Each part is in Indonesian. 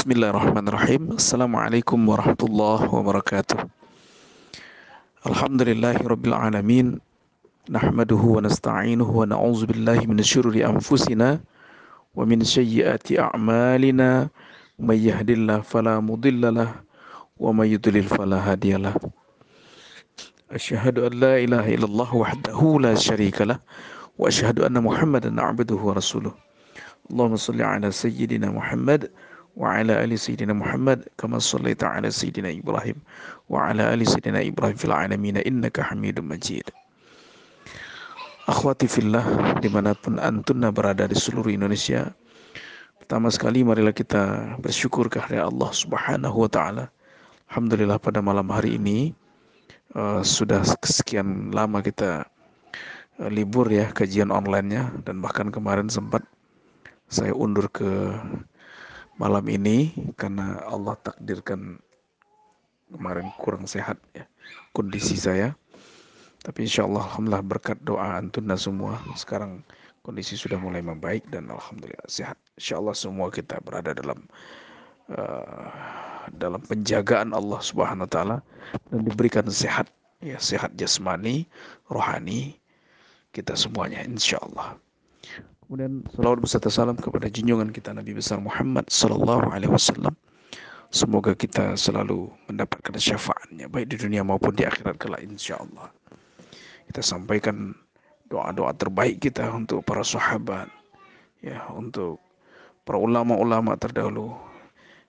بسم الله الرحمن الرحيم السلام عليكم ورحمة الله وبركاته الحمد لله رب العالمين نحمده ونستعينه ونعوذ بالله من شرور أنفسنا ومن سيئات أعمالنا من يهد الله فلا مضل له ومن يضلل فلا هادي له أشهد أن لا إله إلا الله وحده لا شريك له وأشهد أن محمدا عبده ورسوله اللهم صل على سيدنا محمد وعلى آل سيدنا محمد كما صليت على سيدنا إبراهيم وعلى آل سيدنا إبراهيم في العالمين إنك حميد مجيد Akhwati fillah dimanapun antuna berada di seluruh Indonesia Pertama sekali marilah kita bersyukur kepada Allah subhanahu wa ta'ala Alhamdulillah pada malam hari ini uh, Sudah sekian lama kita uh, libur ya kajian online-nya Dan bahkan kemarin sempat saya undur ke malam ini karena Allah takdirkan kemarin kurang sehat ya kondisi saya. Tapi insya Allah Alhamdulillah berkat doa antuna semua sekarang kondisi sudah mulai membaik dan Alhamdulillah sehat. Insya Allah semua kita berada dalam uh, dalam penjagaan Allah Subhanahu Wa Taala dan diberikan sehat ya sehat jasmani, rohani kita semuanya insya Allah. Kemudian salawat beserta salam kepada junjungan kita Nabi besar Muhammad sallallahu alaihi wasallam. Semoga kita selalu mendapatkan syafaatnya baik di dunia maupun di akhirat kelak insyaallah. Kita sampaikan doa-doa terbaik kita untuk para sahabat ya untuk para ulama-ulama terdahulu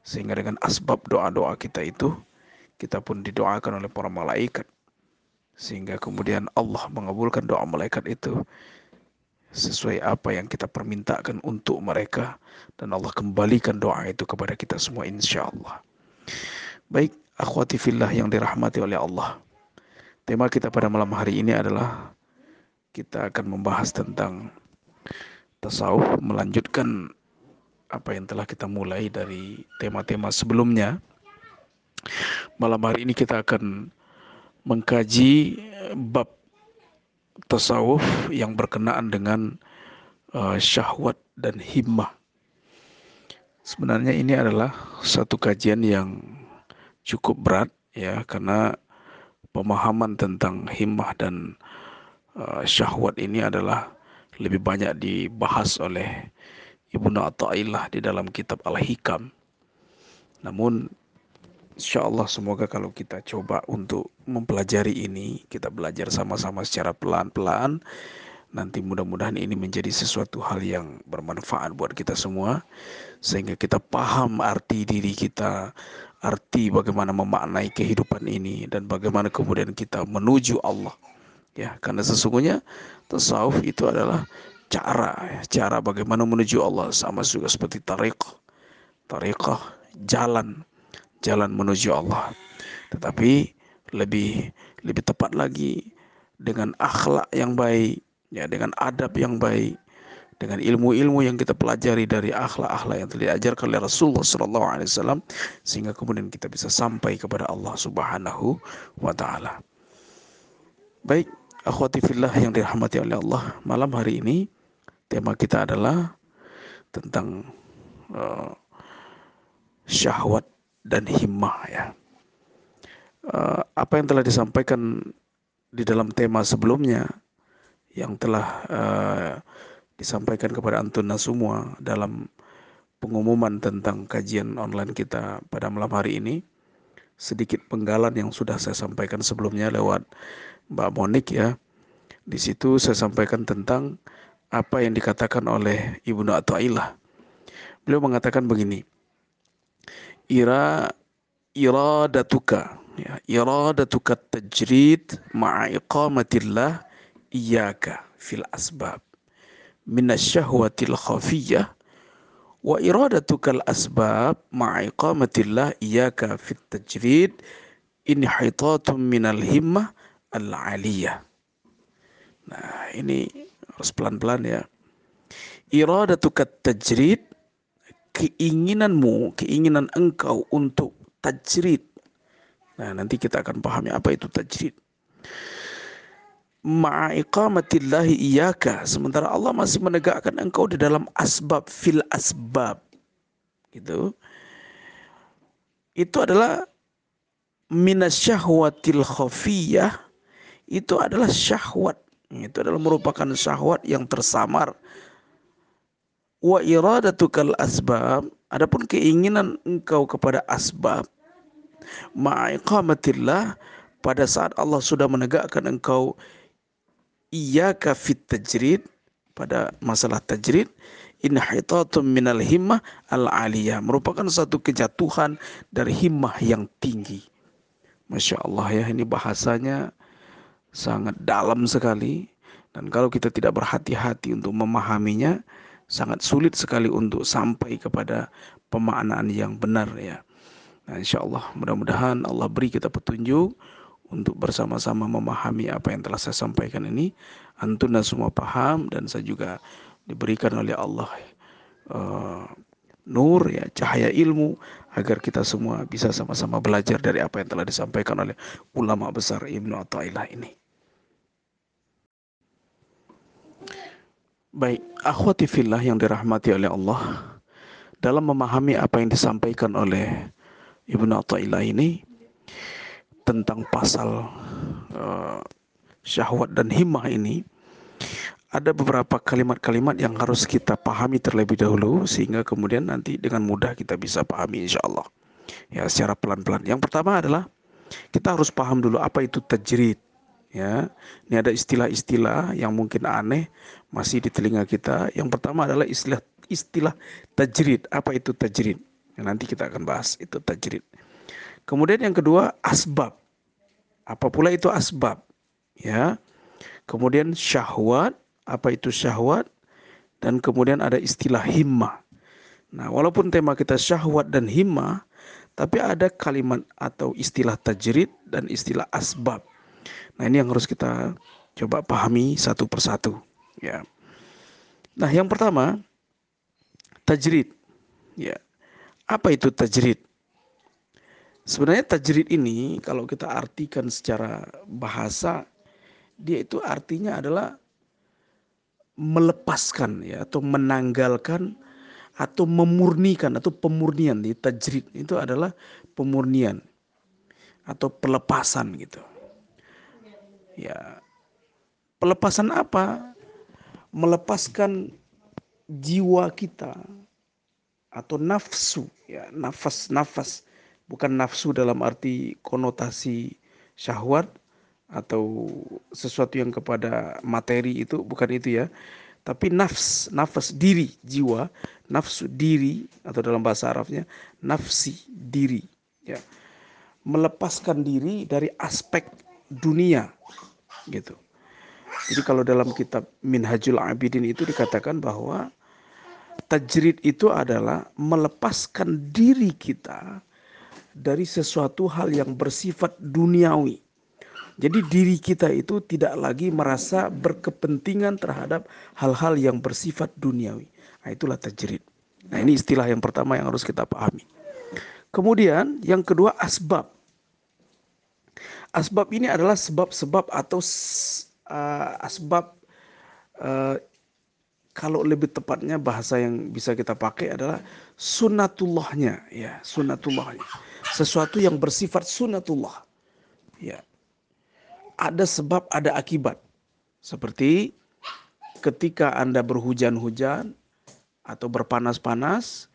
sehingga dengan asbab doa-doa kita itu kita pun didoakan oleh para malaikat sehingga kemudian Allah mengabulkan doa malaikat itu sesuai apa yang kita permintakan untuk mereka dan Allah kembalikan doa itu kepada kita semua insya Allah. Baik, akhwati fillah yang dirahmati oleh Allah. Tema kita pada malam hari ini adalah kita akan membahas tentang tasawuf melanjutkan apa yang telah kita mulai dari tema-tema sebelumnya. Malam hari ini kita akan mengkaji bab tasawuf yang berkenaan dengan uh, syahwat dan himmah. Sebenarnya ini adalah satu kajian yang cukup berat ya karena pemahaman tentang himmah dan uh, syahwat ini adalah lebih banyak dibahas oleh Ibnu Athaillah di dalam kitab Al-Hikam. Namun Insya Allah semoga kalau kita coba untuk mempelajari ini, kita belajar sama-sama secara pelan-pelan, nanti mudah-mudahan ini menjadi sesuatu hal yang bermanfaat buat kita semua, sehingga kita paham arti diri kita, arti bagaimana memaknai kehidupan ini, dan bagaimana kemudian kita menuju Allah. Ya, karena sesungguhnya tasawuf itu adalah cara, cara bagaimana menuju Allah sama juga seperti tariqah, tariqah jalan jalan menuju Allah. Tetapi lebih lebih tepat lagi dengan akhlak yang baik, ya dengan adab yang baik, dengan ilmu-ilmu yang kita pelajari dari akhlak-akhlak yang telah diajarkan oleh Rasulullah sallallahu alaihi wasallam sehingga kemudian kita bisa sampai kepada Allah Subhanahu wa taala. Baik, akhwati fillah yang dirahmati oleh Allah, malam hari ini tema kita adalah tentang uh, syahwat dan himmah ya. Uh, apa yang telah disampaikan di dalam tema sebelumnya yang telah uh, disampaikan kepada antuna semua dalam pengumuman tentang kajian online kita pada malam hari ini sedikit penggalan yang sudah saya sampaikan sebelumnya lewat Mbak Monik ya. Di situ saya sampaikan tentang apa yang dikatakan oleh Ibnu Athaillah. Beliau mengatakan begini, ira iradatuka. Ya iradatuka tajrid ma'a iqamatillah iyyaka fil asbab. Min asyahwatil khafiyyah wa iradatukal asbab ma'a iqamatillah iyyaka fit tajrid inhitatun minal himmah al aliyah. Nah ini harus pelan-pelan ya. Iradatukat tajrid keinginanmu, keinginan engkau untuk tajrid. Nah, nanti kita akan pahami apa itu tajrid. Ma'iqamatillahi iyaka. Sementara Allah masih menegakkan engkau di dalam asbab fil asbab. Gitu. itu adalah minasyahwatil khafiyah itu adalah syahwat itu adalah merupakan syahwat yang tersamar wa iradatukal asbab adapun keinginan engkau kepada asbab ma'iqamatillah pada saat Allah sudah menegakkan engkau iyyaka fit tajrid pada masalah tajrid inhitatum minal himmah al aliyah merupakan satu kejatuhan dari himmah yang tinggi. Masya Allah ya ini bahasanya sangat dalam sekali. Dan kalau kita tidak berhati-hati untuk memahaminya sangat sulit sekali untuk sampai kepada pemaknaan yang benar ya. Nah, insya Allah mudah-mudahan Allah beri kita petunjuk untuk bersama-sama memahami apa yang telah saya sampaikan ini. Antuna semua paham dan saya juga diberikan oleh Allah uh, nur ya cahaya ilmu agar kita semua bisa sama-sama belajar dari apa yang telah disampaikan oleh ulama besar Ibnu Athaillah ini. Baik, akhwati yang dirahmati oleh Allah, dalam memahami apa yang disampaikan oleh Ibnu Athaillah ini tentang pasal uh, syahwat dan himmah ini, ada beberapa kalimat-kalimat yang harus kita pahami terlebih dahulu sehingga kemudian nanti dengan mudah kita bisa pahami insya Allah ya secara pelan-pelan. Yang pertama adalah kita harus paham dulu apa itu tajrid ya. Ini ada istilah-istilah yang mungkin aneh masih di telinga kita. Yang pertama adalah istilah istilah tajrid. Apa itu tajrid? Ya, nanti kita akan bahas itu tajrid. Kemudian yang kedua asbab. Apa pula itu asbab? Ya. Kemudian syahwat, apa itu syahwat dan kemudian ada istilah himmah. Nah, walaupun tema kita syahwat dan himmah, tapi ada kalimat atau istilah tajrid dan istilah asbab. Nah, ini yang harus kita coba pahami satu persatu, ya. Nah, yang pertama tajrid. Ya. Apa itu tajrid? Sebenarnya tajrid ini kalau kita artikan secara bahasa dia itu artinya adalah melepaskan ya atau menanggalkan atau memurnikan atau pemurnian di tajrid itu adalah pemurnian atau pelepasan gitu. Ya. Pelepasan apa? Melepaskan jiwa kita atau nafsu ya, nafas-nafas bukan nafsu dalam arti konotasi syahwat atau sesuatu yang kepada materi itu bukan itu ya tapi nafs nafas diri jiwa nafsu diri atau dalam bahasa Arabnya nafsi diri ya melepaskan diri dari aspek dunia gitu jadi kalau dalam kitab Minhajul Abidin itu dikatakan bahwa tajrid itu adalah melepaskan diri kita dari sesuatu hal yang bersifat duniawi jadi diri kita itu tidak lagi merasa berkepentingan terhadap hal-hal yang bersifat duniawi. Nah, itulah tajrid. Nah, ini istilah yang pertama yang harus kita pahami. Kemudian yang kedua asbab. Asbab ini adalah sebab-sebab atau uh, asbab uh, kalau lebih tepatnya bahasa yang bisa kita pakai adalah sunatullahnya. Ya sunatullahnya. Sesuatu yang bersifat sunatullah. Ya. Ada sebab, ada akibat. Seperti ketika Anda berhujan-hujan atau berpanas-panas,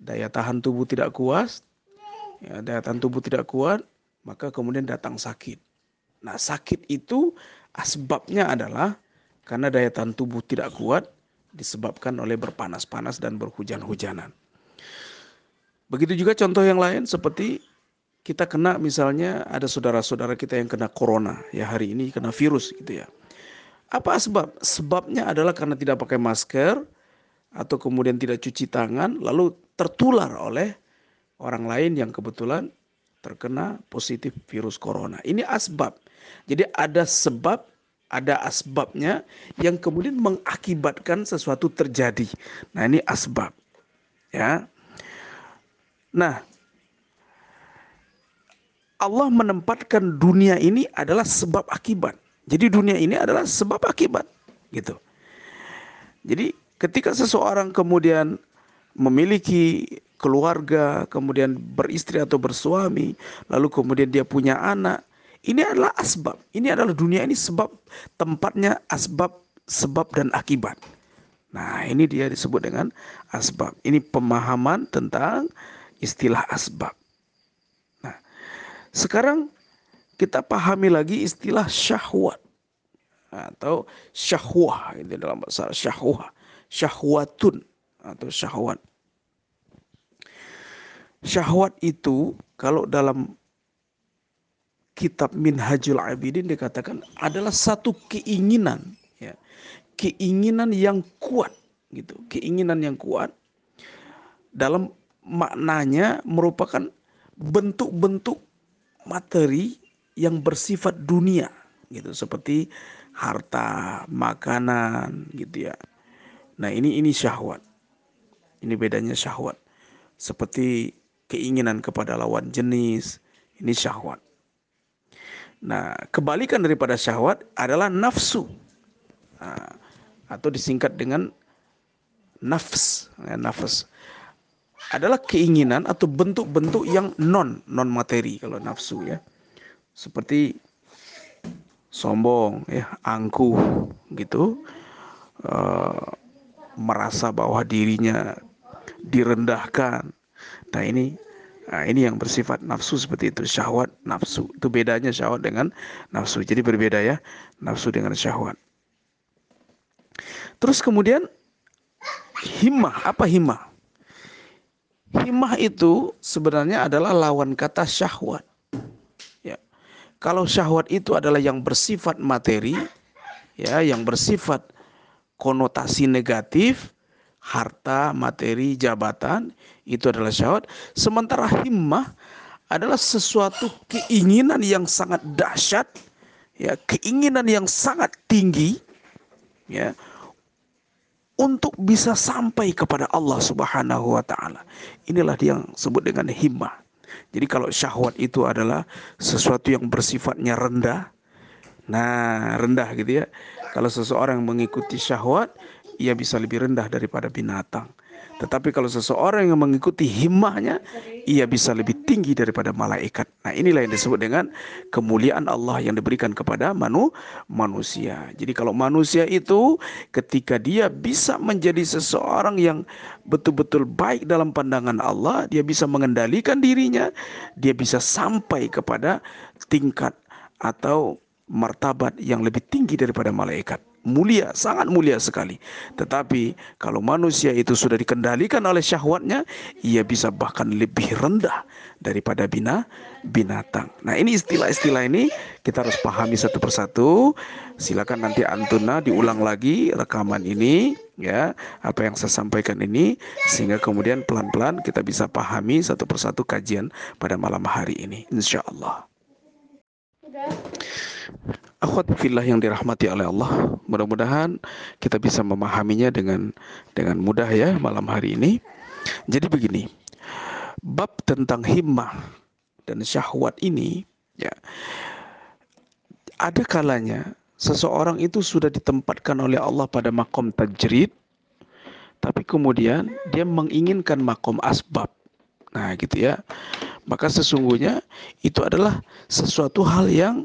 daya tahan tubuh tidak kuat, ya, daya tahan tubuh tidak kuat, maka kemudian datang sakit. Nah, sakit itu asbabnya adalah karena daya tahan tubuh tidak kuat disebabkan oleh berpanas-panas dan berhujan-hujanan. Begitu juga contoh yang lain seperti kita kena misalnya ada saudara-saudara kita yang kena corona ya hari ini kena virus gitu ya. Apa sebab? Sebabnya adalah karena tidak pakai masker atau kemudian tidak cuci tangan lalu tertular oleh orang lain yang kebetulan terkena positif virus corona. Ini asbab. Jadi ada sebab, ada asbabnya yang kemudian mengakibatkan sesuatu terjadi. Nah, ini asbab. Ya. Nah, Allah menempatkan dunia ini adalah sebab akibat. Jadi dunia ini adalah sebab akibat, gitu. Jadi ketika seseorang kemudian memiliki keluarga, kemudian beristri atau bersuami, lalu kemudian dia punya anak. Ini adalah asbab. Ini adalah dunia ini sebab tempatnya asbab, sebab dan akibat. Nah, ini dia disebut dengan asbab. Ini pemahaman tentang istilah asbab. Nah, sekarang kita pahami lagi istilah syahwat atau syahwah ini dalam bahasa syahwah, syahwatun atau syahwat. Syahwat itu kalau dalam kitab Minhajul Abidin dikatakan adalah satu keinginan ya. Keinginan yang kuat gitu. Keinginan yang kuat dalam maknanya merupakan bentuk-bentuk materi yang bersifat dunia gitu seperti harta, makanan gitu ya. Nah, ini ini syahwat. Ini bedanya syahwat. Seperti keinginan kepada lawan jenis, ini syahwat. Nah, kebalikan daripada syahwat adalah nafsu. Nah, atau disingkat dengan nafs, ya, nafs adalah keinginan atau bentuk-bentuk yang non non materi kalau nafsu ya. Seperti sombong ya, angkuh gitu. Uh, merasa bahwa dirinya direndahkan Nah ini Nah, ini yang bersifat nafsu seperti itu, syahwat, nafsu. Itu bedanya syahwat dengan nafsu. Jadi berbeda ya, nafsu dengan syahwat. Terus kemudian himmah, apa himmah? Himmah itu sebenarnya adalah lawan kata syahwat. Ya. Kalau syahwat itu adalah yang bersifat materi, ya, yang bersifat konotasi negatif, harta, materi, jabatan, itu adalah syahwat. Sementara himmah adalah sesuatu keinginan yang sangat dahsyat, ya, keinginan yang sangat tinggi, ya, untuk bisa sampai kepada Allah Subhanahu wa taala. Inilah yang disebut dengan himmah. Jadi kalau syahwat itu adalah sesuatu yang bersifatnya rendah. Nah, rendah gitu ya. Kalau seseorang mengikuti syahwat, ia bisa lebih rendah daripada binatang. Tetapi kalau seseorang yang mengikuti himmahnya, ia bisa lebih tinggi daripada malaikat. Nah inilah yang disebut dengan kemuliaan Allah yang diberikan kepada manu, manusia. Jadi kalau manusia itu ketika dia bisa menjadi seseorang yang betul-betul baik dalam pandangan Allah, dia bisa mengendalikan dirinya, dia bisa sampai kepada tingkat atau martabat yang lebih tinggi daripada malaikat mulia, sangat mulia sekali. Tetapi kalau manusia itu sudah dikendalikan oleh syahwatnya, ia bisa bahkan lebih rendah daripada bina binatang. Nah, ini istilah-istilah ini kita harus pahami satu persatu. Silakan nanti Antuna diulang lagi rekaman ini ya, apa yang saya sampaikan ini sehingga kemudian pelan-pelan kita bisa pahami satu persatu kajian pada malam hari ini insyaallah. Akhwat fillah yang dirahmati oleh Allah, mudah-mudahan kita bisa memahaminya dengan dengan mudah ya malam hari ini. Jadi begini, bab tentang himmah dan syahwat ini ya ada kalanya seseorang itu sudah ditempatkan oleh Allah pada makom tajrid tapi kemudian dia menginginkan makom asbab. Nah, gitu ya. Maka sesungguhnya itu adalah sesuatu hal yang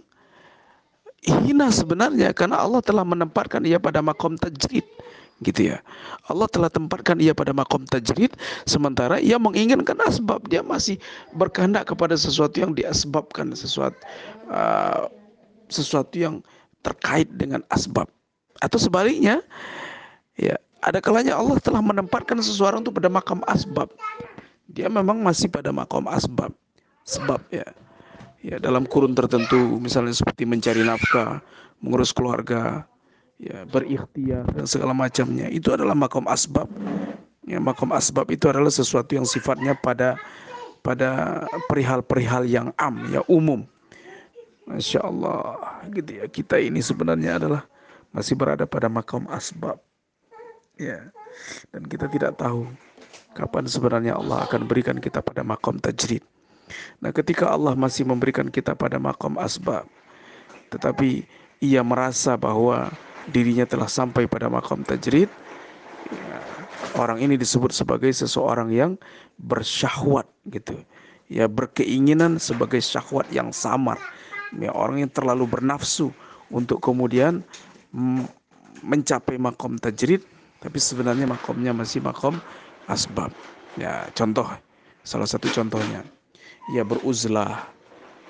hina sebenarnya karena Allah telah menempatkan ia pada makom tajrid gitu ya. Allah telah tempatkan ia pada makom tajrid sementara ia menginginkan asbab. Dia masih berkehendak kepada sesuatu yang diasbabkan sesuatu uh, sesuatu yang terkait dengan asbab. Atau sebaliknya ya ada kalanya Allah telah menempatkan sesuatu itu pada makam asbab. Dia memang masih pada makom asbab sebab ya ya dalam kurun tertentu misalnya seperti mencari nafkah, mengurus keluarga, ya berikhtiar dan segala macamnya itu adalah makom asbab. Ya, makom asbab itu adalah sesuatu yang sifatnya pada pada perihal-perihal yang am ya umum. Masya Allah gitu ya kita ini sebenarnya adalah masih berada pada makom asbab ya dan kita tidak tahu kapan sebenarnya Allah akan berikan kita pada makom tajrid Nah, ketika Allah masih memberikan kita pada makom asbab, tetapi ia merasa bahwa dirinya telah sampai pada makom tajrid, ya, orang ini disebut sebagai seseorang yang bersyahwat gitu. Ya berkeinginan sebagai syahwat yang samar. Ya orang yang terlalu bernafsu untuk kemudian mencapai makom tajrid tapi sebenarnya makomnya masih makom asbab. Ya contoh salah satu contohnya ya beruzlah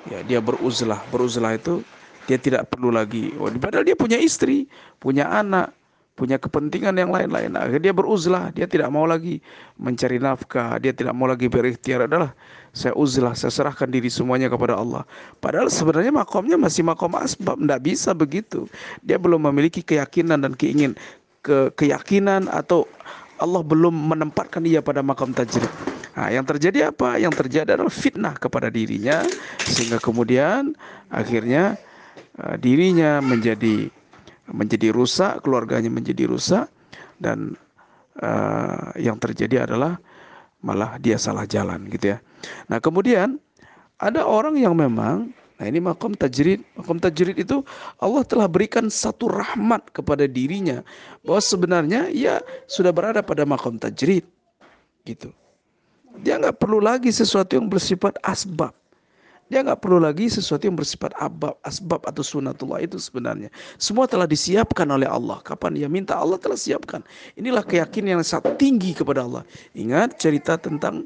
ya dia beruzlah beruzlah itu dia tidak perlu lagi oh, padahal dia punya istri punya anak punya kepentingan yang lain-lain. Akhirnya dia beruzlah, dia tidak mau lagi mencari nafkah, dia tidak mau lagi berikhtiar adalah saya uzlah, saya serahkan diri semuanya kepada Allah. Padahal sebenarnya makomnya masih makom asbab, tidak bisa begitu. Dia belum memiliki keyakinan dan keingin ke keyakinan atau Allah belum menempatkan dia pada makam tajrid. Nah, yang terjadi apa? Yang terjadi adalah fitnah kepada dirinya sehingga kemudian akhirnya uh, dirinya menjadi menjadi rusak, keluarganya menjadi rusak dan uh, yang terjadi adalah malah dia salah jalan gitu ya. Nah, kemudian ada orang yang memang Nah ini makom tajrid. Makom tajrid itu Allah telah berikan satu rahmat kepada dirinya. Bahwa sebenarnya ia sudah berada pada makom tajrid. Gitu. Dia nggak perlu lagi sesuatu yang bersifat asbab. Dia nggak perlu lagi sesuatu yang bersifat abab, asbab atau sunatullah itu sebenarnya. Semua telah disiapkan oleh Allah. Kapan dia minta Allah telah siapkan. Inilah keyakinan yang sangat tinggi kepada Allah. Ingat cerita tentang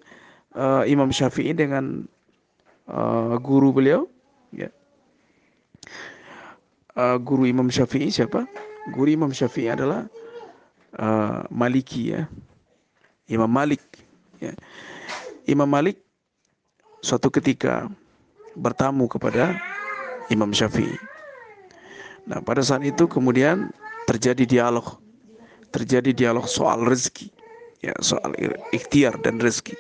uh, Imam Syafi'i dengan uh, guru beliau. Ya. Uh, guru Imam Syafi'i siapa? Guru Imam Syafi'i adalah uh, Maliki ya. Imam Malik. Ya. Imam Malik suatu ketika bertamu kepada Imam Syafi'i. Nah, pada saat itu kemudian terjadi dialog. Terjadi dialog soal rezeki. Ya, soal ikhtiar dan rezeki.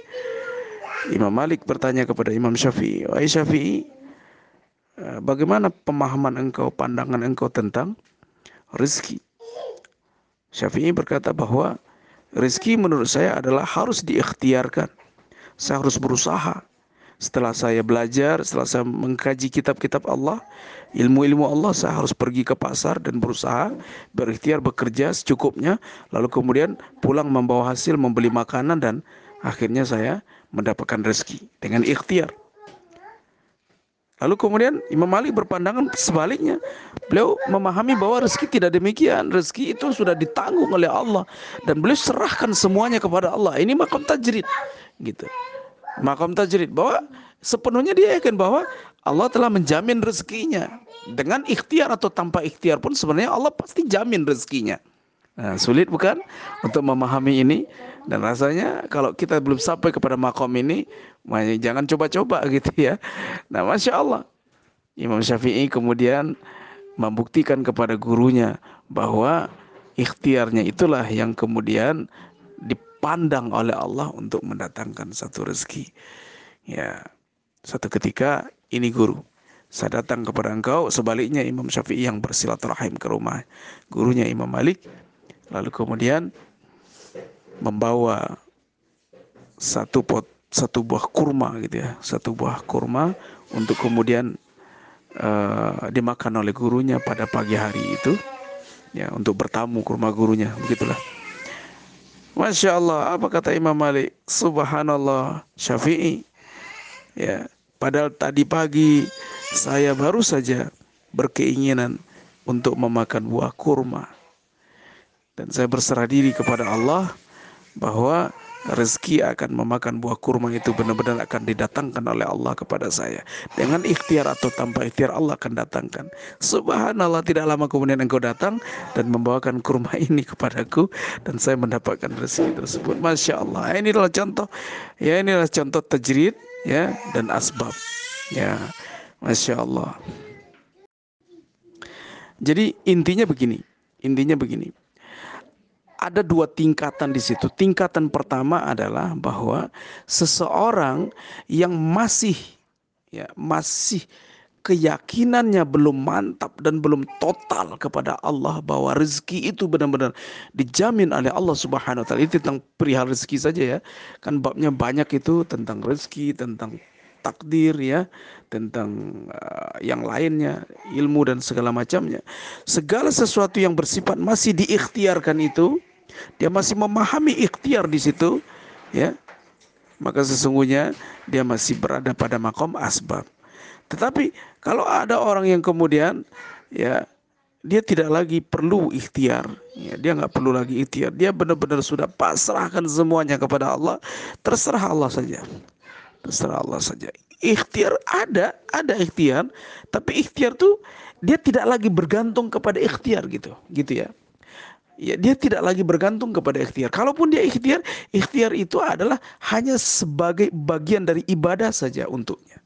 Imam Malik bertanya kepada Imam Syafi'i, "Wahai Syafi'i, eh, bagaimana pemahaman engkau, pandangan engkau tentang rezeki?" Syafi'i berkata bahwa rezeki menurut saya adalah harus diikhtiarkan. Saya harus berusaha setelah saya belajar, setelah saya mengkaji kitab-kitab Allah, ilmu-ilmu Allah, saya harus pergi ke pasar dan berusaha, berikhtiar, bekerja secukupnya, lalu kemudian pulang membawa hasil, membeli makanan dan akhirnya saya mendapatkan rezeki dengan ikhtiar. Lalu kemudian Imam Malik berpandangan sebaliknya. Beliau memahami bahwa rezeki tidak demikian. Rezeki itu sudah ditanggung oleh Allah dan beliau serahkan semuanya kepada Allah. Ini makam tajrid gitu makam tajrid bahwa sepenuhnya dia yakin bahwa Allah telah menjamin rezekinya dengan ikhtiar atau tanpa ikhtiar pun sebenarnya Allah pasti jamin rezekinya. Nah, sulit bukan untuk memahami ini dan rasanya kalau kita belum sampai kepada makom ini jangan coba-coba gitu ya. Nah, masya Allah Imam Syafi'i kemudian membuktikan kepada gurunya bahwa ikhtiarnya itulah yang kemudian dipandang oleh Allah untuk mendatangkan satu rezeki. Ya, satu ketika ini guru, saya datang kepada engkau, sebaliknya Imam Syafi'i yang bersilaturahim ke rumah gurunya Imam Malik, lalu kemudian membawa satu pot satu buah kurma gitu ya, satu buah kurma untuk kemudian uh, dimakan oleh gurunya pada pagi hari itu, ya untuk bertamu ke rumah gurunya, begitulah. Masya Allah, apa kata Imam Malik? Subhanallah, Syafi'i. Ya, padahal tadi pagi saya baru saja berkeinginan untuk memakan buah kurma. Dan saya berserah diri kepada Allah bahwa rezeki akan memakan buah kurma itu benar-benar akan didatangkan oleh Allah kepada saya. Dengan ikhtiar atau tanpa ikhtiar Allah akan datangkan. Subhanallah tidak lama kemudian engkau datang dan membawakan kurma ini kepadaku dan saya mendapatkan rezeki tersebut. Masya Allah. Ini adalah contoh. Ya ini adalah contoh tajrid ya dan asbab. Ya. Masya Allah. Jadi intinya begini. Intinya begini ada dua tingkatan di situ. Tingkatan pertama adalah bahwa seseorang yang masih ya masih keyakinannya belum mantap dan belum total kepada Allah bahwa rezeki itu benar-benar dijamin oleh Allah Subhanahu wa taala. Itu tentang perihal rezeki saja ya. Kan babnya banyak itu tentang rezeki, tentang takdir ya, tentang uh, yang lainnya, ilmu dan segala macamnya. Segala sesuatu yang bersifat masih diikhtiarkan itu dia masih memahami ikhtiar di situ, ya, maka sesungguhnya dia masih berada pada makom asbab. Tetapi kalau ada orang yang kemudian ya dia tidak lagi perlu ikhtiar, ya, dia nggak perlu lagi ikhtiar, dia benar-benar sudah pasrahkan semuanya kepada Allah, terserah Allah saja, terserah Allah saja. Ikhtiar ada, ada ikhtiar, tapi ikhtiar tuh dia tidak lagi bergantung kepada ikhtiar gitu, gitu ya ya dia tidak lagi bergantung kepada ikhtiar. Kalaupun dia ikhtiar, ikhtiar itu adalah hanya sebagai bagian dari ibadah saja untuknya.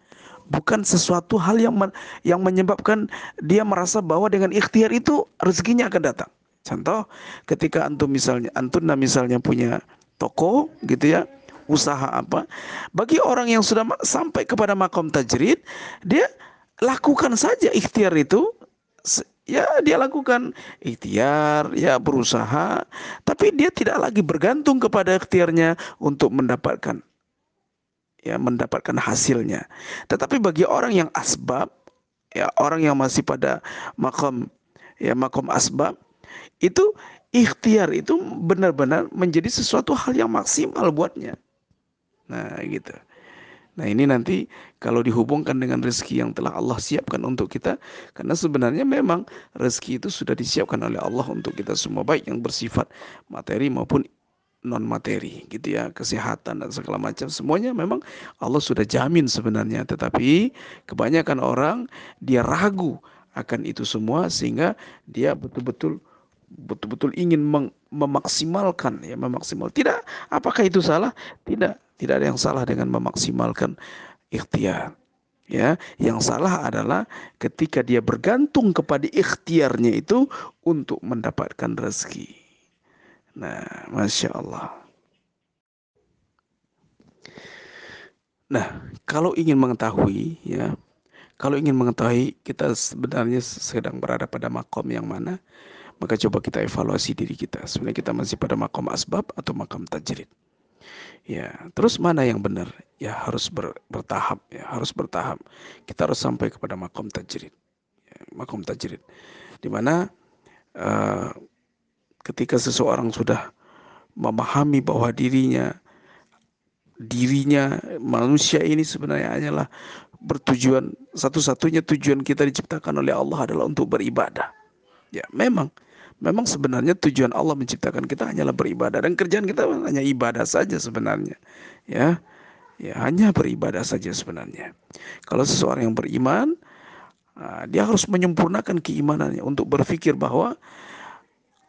Bukan sesuatu hal yang men, yang menyebabkan dia merasa bahwa dengan ikhtiar itu rezekinya akan datang. Contoh, ketika antum misalnya antuna misalnya punya toko gitu ya, usaha apa, bagi orang yang sudah sampai kepada makom tajrid, dia lakukan saja ikhtiar itu ya dia lakukan ikhtiar, ya berusaha, tapi dia tidak lagi bergantung kepada ikhtiarnya untuk mendapatkan ya mendapatkan hasilnya. Tetapi bagi orang yang asbab, ya orang yang masih pada makom ya makom asbab itu ikhtiar itu benar-benar menjadi sesuatu hal yang maksimal buatnya. Nah, gitu. Nah ini nanti kalau dihubungkan dengan rezeki yang telah Allah siapkan untuk kita Karena sebenarnya memang rezeki itu sudah disiapkan oleh Allah untuk kita semua Baik yang bersifat materi maupun non materi gitu ya kesehatan dan segala macam. Semuanya memang Allah sudah jamin sebenarnya tetapi kebanyakan orang dia ragu akan itu semua sehingga dia betul-betul betul-betul ingin memaksimalkan ya memaksimal tidak apakah itu salah tidak tidak ada yang salah dengan memaksimalkan ikhtiar. Ya, yang salah adalah ketika dia bergantung kepada ikhtiarnya itu untuk mendapatkan rezeki. Nah, masya Allah. Nah, kalau ingin mengetahui, ya, kalau ingin mengetahui kita sebenarnya sedang berada pada makom yang mana, maka coba kita evaluasi diri kita. Sebenarnya kita masih pada makom asbab atau makom tajrid. Ya, terus mana yang benar? Ya harus ber, bertahap, ya harus bertahap. Kita harus sampai kepada makom tajrid. Ya, makom tajrid. Di mana uh, ketika seseorang sudah memahami bahwa dirinya dirinya manusia ini sebenarnya hanyalah bertujuan satu-satunya tujuan kita diciptakan oleh Allah adalah untuk beribadah. Ya, memang Memang sebenarnya tujuan Allah menciptakan kita hanyalah beribadah dan kerjaan kita hanya ibadah saja sebenarnya. Ya. Ya, hanya beribadah saja sebenarnya. Kalau seseorang yang beriman, ah, dia harus menyempurnakan keimanannya untuk berpikir bahwa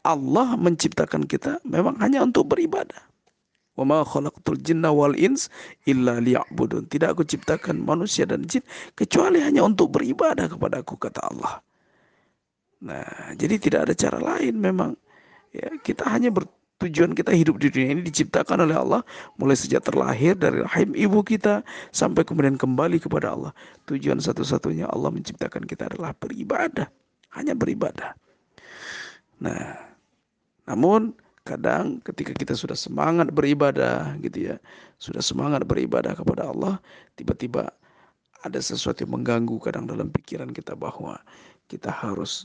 Allah menciptakan kita memang hanya untuk beribadah. Tidak aku ciptakan manusia dan jin kecuali hanya untuk beribadah kepada aku kata Allah. Nah, jadi tidak ada cara lain memang. Ya, kita hanya bertujuan kita hidup di dunia ini diciptakan oleh Allah mulai sejak terlahir dari rahim ibu kita sampai kemudian kembali kepada Allah. Tujuan satu-satunya Allah menciptakan kita adalah beribadah, hanya beribadah. Nah, namun kadang ketika kita sudah semangat beribadah gitu ya, sudah semangat beribadah kepada Allah, tiba-tiba ada sesuatu yang mengganggu kadang dalam pikiran kita bahwa kita harus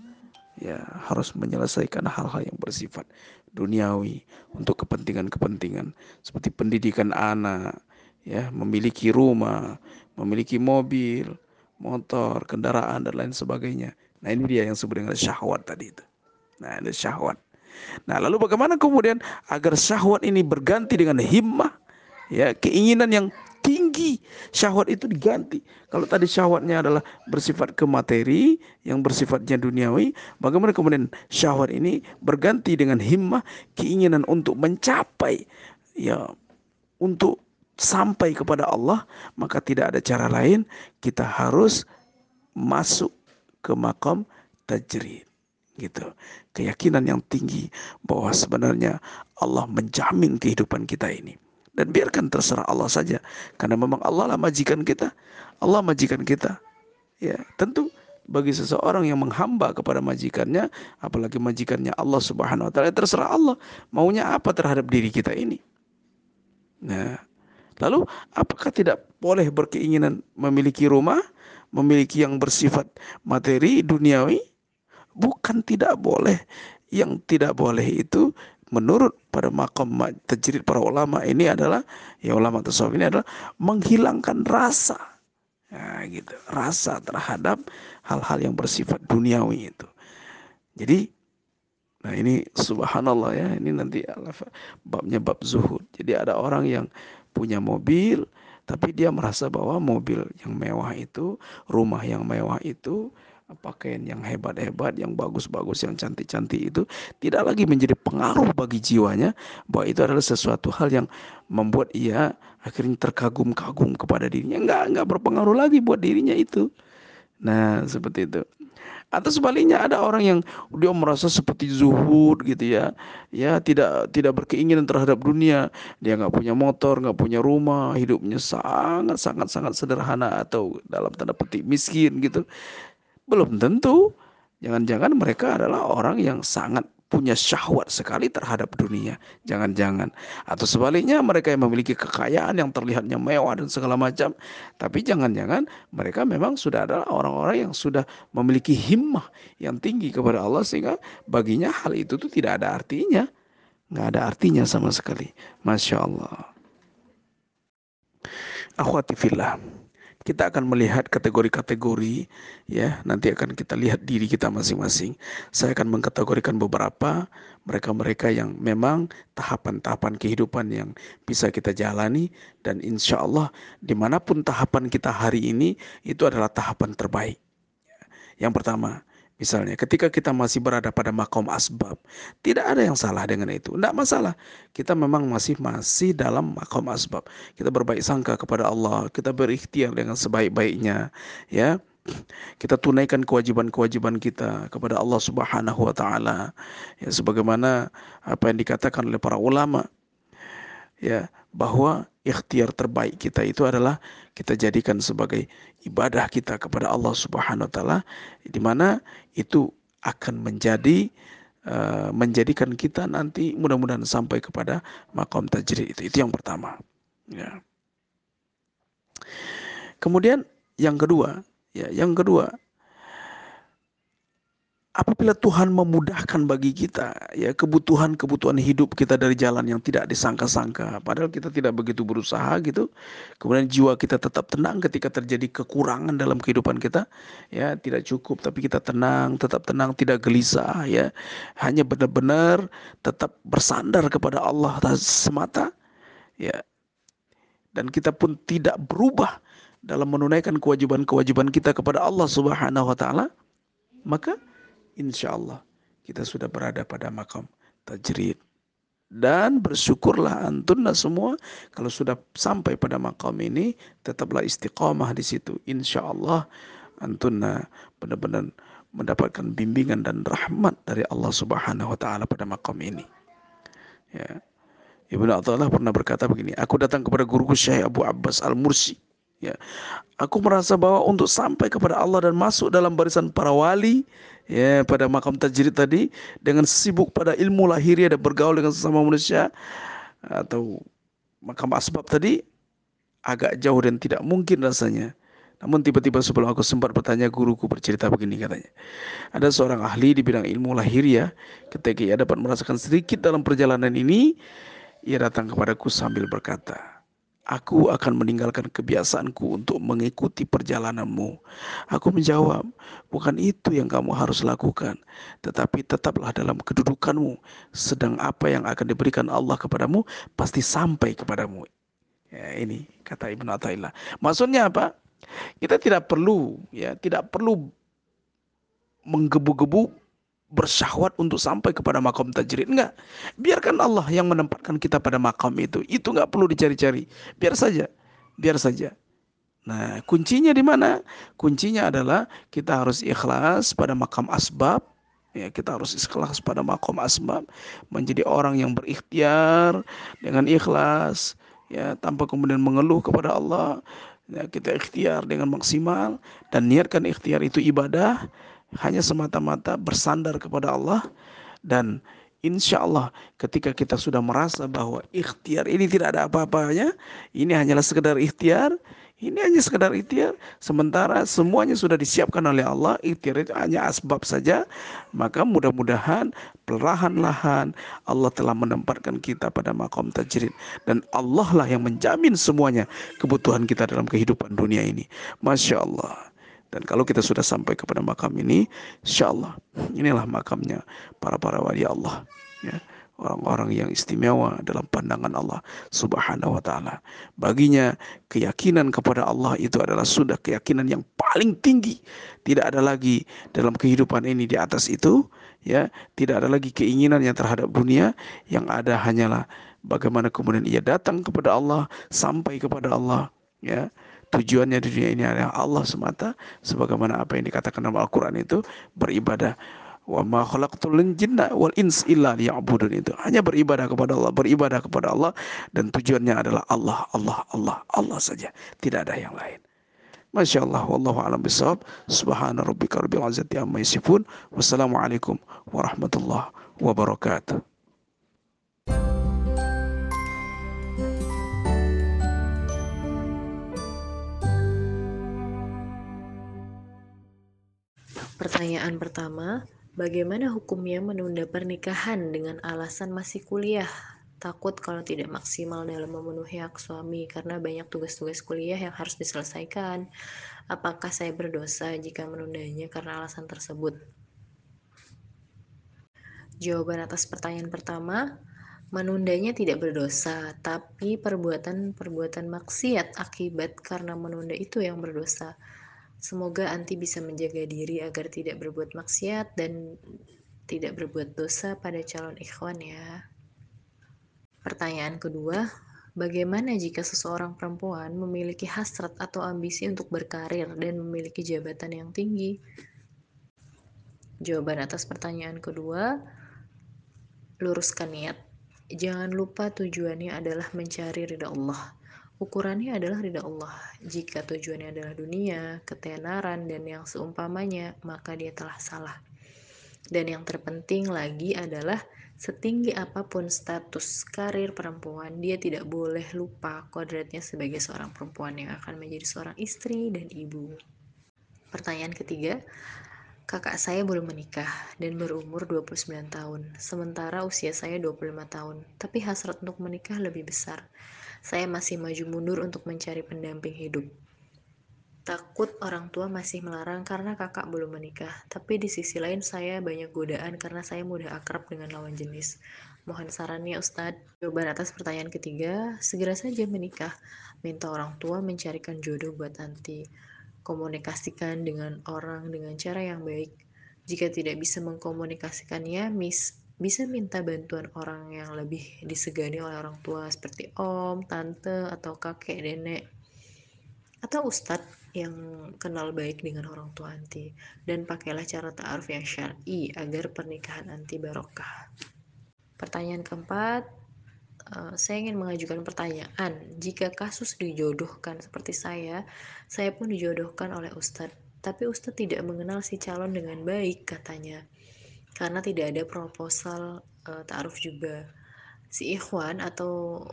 ya harus menyelesaikan hal-hal yang bersifat duniawi untuk kepentingan-kepentingan seperti pendidikan anak, ya, memiliki rumah, memiliki mobil, motor, kendaraan dan lain sebagainya. Nah, ini dia yang disebut dengan syahwat tadi itu. Nah, ini syahwat. Nah, lalu bagaimana kemudian agar syahwat ini berganti dengan himmah, ya, keinginan yang tinggi. Syahwat itu diganti. Kalau tadi syahwatnya adalah bersifat ke materi yang bersifatnya duniawi bagaimana kemudian syahwat ini berganti dengan himmah keinginan untuk mencapai ya untuk sampai kepada Allah maka tidak ada cara lain. Kita harus masuk ke makam tajrid. Gitu. Keyakinan yang tinggi bahwa sebenarnya Allah menjamin kehidupan kita ini dan biarkan terserah Allah saja. Karena memang Allah lah majikan kita. Allah majikan kita. Ya tentu bagi seseorang yang menghamba kepada majikannya apalagi majikannya Allah Subhanahu wa taala terserah Allah maunya apa terhadap diri kita ini. Nah lalu apakah tidak boleh berkeinginan memiliki rumah memiliki yang bersifat materi duniawi? Bukan tidak boleh. Yang tidak boleh itu menurut pada makam tajrid para ulama ini adalah ya ulama tasawuf ini adalah menghilangkan rasa. Ya, gitu. Rasa terhadap hal-hal yang bersifat duniawi itu. Jadi nah ini subhanallah ya ini nanti babnya bab zuhud. Jadi ada orang yang punya mobil tapi dia merasa bahwa mobil yang mewah itu rumah yang mewah itu pakaian yang hebat-hebat, yang bagus-bagus, yang cantik-cantik itu tidak lagi menjadi pengaruh bagi jiwanya bahwa itu adalah sesuatu hal yang membuat ia akhirnya terkagum-kagum kepada dirinya. Enggak, enggak berpengaruh lagi buat dirinya itu. Nah, seperti itu. Atau sebaliknya ada orang yang dia merasa seperti zuhud gitu ya, ya tidak tidak berkeinginan terhadap dunia, dia nggak punya motor, nggak punya rumah, hidupnya sangat sangat sangat sederhana atau dalam tanda petik miskin gitu. Belum tentu. Jangan-jangan mereka adalah orang yang sangat punya syahwat sekali terhadap dunia. Jangan-jangan. Atau sebaliknya mereka yang memiliki kekayaan yang terlihatnya mewah dan segala macam. Tapi jangan-jangan mereka memang sudah adalah orang-orang yang sudah memiliki himmah yang tinggi kepada Allah. Sehingga baginya hal itu tuh tidak ada artinya. Nggak ada artinya sama sekali. Masya Allah. Akhwati fillah kita akan melihat kategori-kategori ya. Nanti akan kita lihat diri kita masing-masing. Saya akan mengkategorikan beberapa mereka-mereka yang memang tahapan-tahapan kehidupan yang bisa kita jalani. Dan insya Allah di mana pun tahapan kita hari ini itu adalah tahapan terbaik. Yang pertama Misalnya ketika kita masih berada pada makom asbab, tidak ada yang salah dengan itu. Tidak masalah. Kita memang masih masih dalam makom asbab. Kita berbaik sangka kepada Allah, kita berikhtiar dengan sebaik-baiknya, ya. Kita tunaikan kewajiban-kewajiban kita kepada Allah Subhanahu wa taala. Ya sebagaimana apa yang dikatakan oleh para ulama. Ya, bahwa ikhtiar terbaik kita itu adalah kita jadikan sebagai ibadah kita kepada Allah Subhanahu wa taala di mana itu akan menjadi uh, menjadikan kita nanti mudah-mudahan sampai kepada makom tajrid itu. Itu yang pertama. Ya. Kemudian yang kedua, ya, yang kedua apabila Tuhan memudahkan bagi kita ya kebutuhan-kebutuhan hidup kita dari jalan yang tidak disangka-sangka padahal kita tidak begitu berusaha gitu kemudian jiwa kita tetap tenang ketika terjadi kekurangan dalam kehidupan kita ya tidak cukup tapi kita tenang tetap tenang tidak gelisah ya hanya benar-benar tetap bersandar kepada Allah semata ya dan kita pun tidak berubah dalam menunaikan kewajiban-kewajiban kita kepada Allah Subhanahu wa taala maka insya Allah kita sudah berada pada makam tajrid. Dan bersyukurlah antunna semua kalau sudah sampai pada makam ini tetaplah istiqamah di situ. Insya Allah benar-benar mendapatkan bimbingan dan rahmat dari Allah Subhanahu wa taala pada makam ini. Ya. Ibnu Athaillah pernah berkata begini, aku datang kepada guruku Syekh Abu Abbas Al-Mursi. Ya. Aku merasa bahwa untuk sampai kepada Allah dan masuk dalam barisan para wali, ya pada makam tajrid tadi dengan sibuk pada ilmu lahiriah dan bergaul dengan sesama manusia atau makam asbab tadi agak jauh dan tidak mungkin rasanya. Namun tiba-tiba sebelum aku sempat bertanya guruku bercerita begini katanya. Ada seorang ahli di bidang ilmu lahiriah ketika ia dapat merasakan sedikit dalam perjalanan ini ia datang kepadaku sambil berkata, Aku akan meninggalkan kebiasaanku untuk mengikuti perjalananmu. Aku menjawab, bukan itu yang kamu harus lakukan, tetapi tetaplah dalam kedudukanmu. Sedang apa yang akan diberikan Allah kepadamu pasti sampai kepadamu. Ya, ini kata Ibnu Athaillah. Maksudnya apa? Kita tidak perlu ya, tidak perlu menggebu-gebu bersyahwat untuk sampai kepada makom tajrid. Enggak. Biarkan Allah yang menempatkan kita pada makam itu. Itu enggak perlu dicari-cari. Biar saja. Biar saja. Nah, kuncinya di mana? Kuncinya adalah kita harus ikhlas pada makam asbab. Ya, kita harus ikhlas pada makam asbab. Menjadi orang yang berikhtiar dengan ikhlas. Ya, tanpa kemudian mengeluh kepada Allah. Ya, kita ikhtiar dengan maksimal. Dan niatkan ikhtiar itu ibadah hanya semata-mata bersandar kepada Allah dan insya Allah ketika kita sudah merasa bahwa ikhtiar ini tidak ada apa-apanya, ini hanyalah sekedar ikhtiar, Ini hanya sekedar ikhtiar, sementara semuanya sudah disiapkan oleh Allah. Ikhtiar itu hanya asbab saja. Maka mudah-mudahan perlahan-lahan Allah telah menempatkan kita pada makom tajrid dan Allah lah yang menjamin semuanya kebutuhan kita dalam kehidupan dunia ini. Masya Allah. Dan kalau kita sudah sampai kepada makam ini, insya Allah inilah makamnya para para wali Allah. Ya orang-orang yang istimewa dalam pandangan Allah Subhanahu wa taala. Baginya keyakinan kepada Allah itu adalah sudah keyakinan yang paling tinggi. Tidak ada lagi dalam kehidupan ini di atas itu, ya, tidak ada lagi keinginan yang terhadap dunia, yang ada hanyalah bagaimana kemudian ia datang kepada Allah, sampai kepada Allah, ya. Tujuannya di dunia ini adalah Allah semata sebagaimana apa yang dikatakan dalam Al-Qur'an itu beribadah. Wa ma khalaqtul jinna wal ins illa liya'budun. Itu hanya beribadah kepada Allah beribadah kepada Allah dan tujuannya adalah Allah Allah Allah Allah saja. Tidak ada yang lain. Masya Allah Wallahu alam bisawab Subhana rabbika rabbil izzati amma yasifun. Wassalamualaikum warahmatullahi wabarakatuh Pertanyaan pertama, Bagaimana hukumnya menunda pernikahan dengan alasan masih kuliah? Takut kalau tidak maksimal dalam memenuhi hak suami karena banyak tugas-tugas kuliah yang harus diselesaikan. Apakah saya berdosa jika menundanya karena alasan tersebut? Jawaban atas pertanyaan pertama, menundanya tidak berdosa, tapi perbuatan-perbuatan maksiat akibat karena menunda itu yang berdosa. Semoga Anti bisa menjaga diri agar tidak berbuat maksiat dan tidak berbuat dosa pada calon ikhwan ya. Pertanyaan kedua, bagaimana jika seseorang perempuan memiliki hasrat atau ambisi untuk berkarir dan memiliki jabatan yang tinggi? Jawaban atas pertanyaan kedua, luruskan niat. Jangan lupa tujuannya adalah mencari ridha Allah Ukurannya adalah ridha Allah. Jika tujuannya adalah dunia, ketenaran, dan yang seumpamanya, maka dia telah salah. Dan yang terpenting lagi adalah setinggi apa pun status karir perempuan, dia tidak boleh lupa kodratnya sebagai seorang perempuan yang akan menjadi seorang istri dan ibu. Pertanyaan ketiga, kakak saya belum menikah dan berumur 29 tahun, sementara usia saya 25 tahun, tapi hasrat untuk menikah lebih besar saya masih maju mundur untuk mencari pendamping hidup. Takut orang tua masih melarang karena kakak belum menikah, tapi di sisi lain saya banyak godaan karena saya mudah akrab dengan lawan jenis. Mohon sarannya Ustadz. Jawaban atas pertanyaan ketiga, segera saja menikah. Minta orang tua mencarikan jodoh buat nanti. Komunikasikan dengan orang dengan cara yang baik. Jika tidak bisa mengkomunikasikannya, mis bisa minta bantuan orang yang lebih disegani oleh orang tua seperti om, tante, atau kakek, nenek, atau ustadz yang kenal baik dengan orang tua anti dan pakailah cara ta'aruf yang syar'i agar pernikahan anti barokah. Pertanyaan keempat, uh, saya ingin mengajukan pertanyaan. Jika kasus dijodohkan seperti saya, saya pun dijodohkan oleh ustadz, tapi ustadz tidak mengenal si calon dengan baik katanya karena tidak ada proposal uh, ta'aruf juga. Si ikhwan atau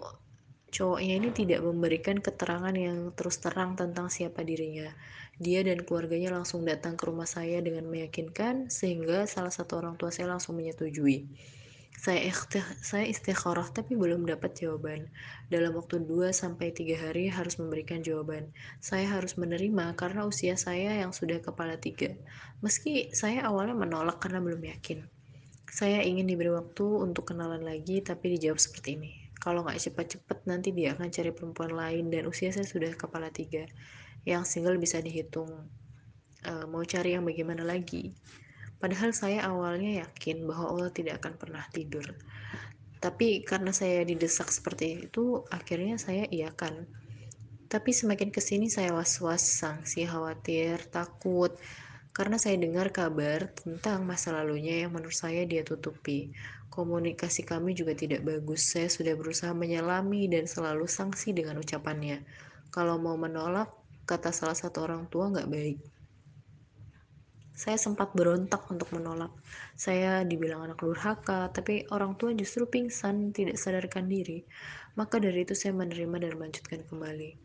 cowoknya ini tidak memberikan keterangan yang terus terang tentang siapa dirinya. Dia dan keluarganya langsung datang ke rumah saya dengan meyakinkan sehingga salah satu orang tua saya langsung menyetujui saya saya istikharah tapi belum dapat jawaban. Dalam waktu 2 sampai 3 hari harus memberikan jawaban. Saya harus menerima karena usia saya yang sudah kepala tiga. Meski saya awalnya menolak karena belum yakin. Saya ingin diberi waktu untuk kenalan lagi tapi dijawab seperti ini. Kalau nggak cepat-cepat nanti dia akan cari perempuan lain dan usia saya sudah kepala tiga. Yang single bisa dihitung. Uh, mau cari yang bagaimana lagi? Padahal saya awalnya yakin bahwa Allah tidak akan pernah tidur. Tapi karena saya didesak seperti itu, akhirnya saya iakan. Tapi semakin ke sini saya was-was, sanksi, khawatir, takut, karena saya dengar kabar tentang masa lalunya yang menurut saya dia tutupi. Komunikasi kami juga tidak bagus. Saya sudah berusaha menyelami dan selalu sanksi dengan ucapannya. Kalau mau menolak, kata salah satu orang tua nggak baik. Saya sempat berontak untuk menolak. Saya dibilang anak durhaka, tapi orang tua justru pingsan, tidak sadarkan diri. Maka dari itu saya menerima dan melanjutkan kembali.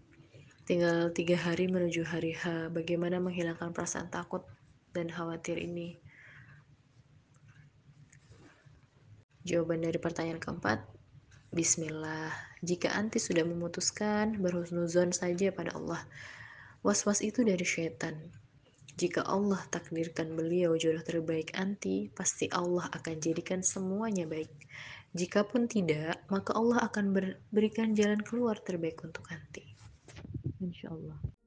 Tinggal tiga hari menuju hari H. Bagaimana menghilangkan perasaan takut dan khawatir ini? Jawaban dari pertanyaan keempat, Bismillah. Jika anti sudah memutuskan, berhusnuzon saja pada Allah. Was-was itu dari syaitan. Jika Allah takdirkan beliau jodoh terbaik anti, pasti Allah akan jadikan semuanya baik. Jikapun tidak, maka Allah akan berikan jalan keluar terbaik untuk anti. Insya Allah.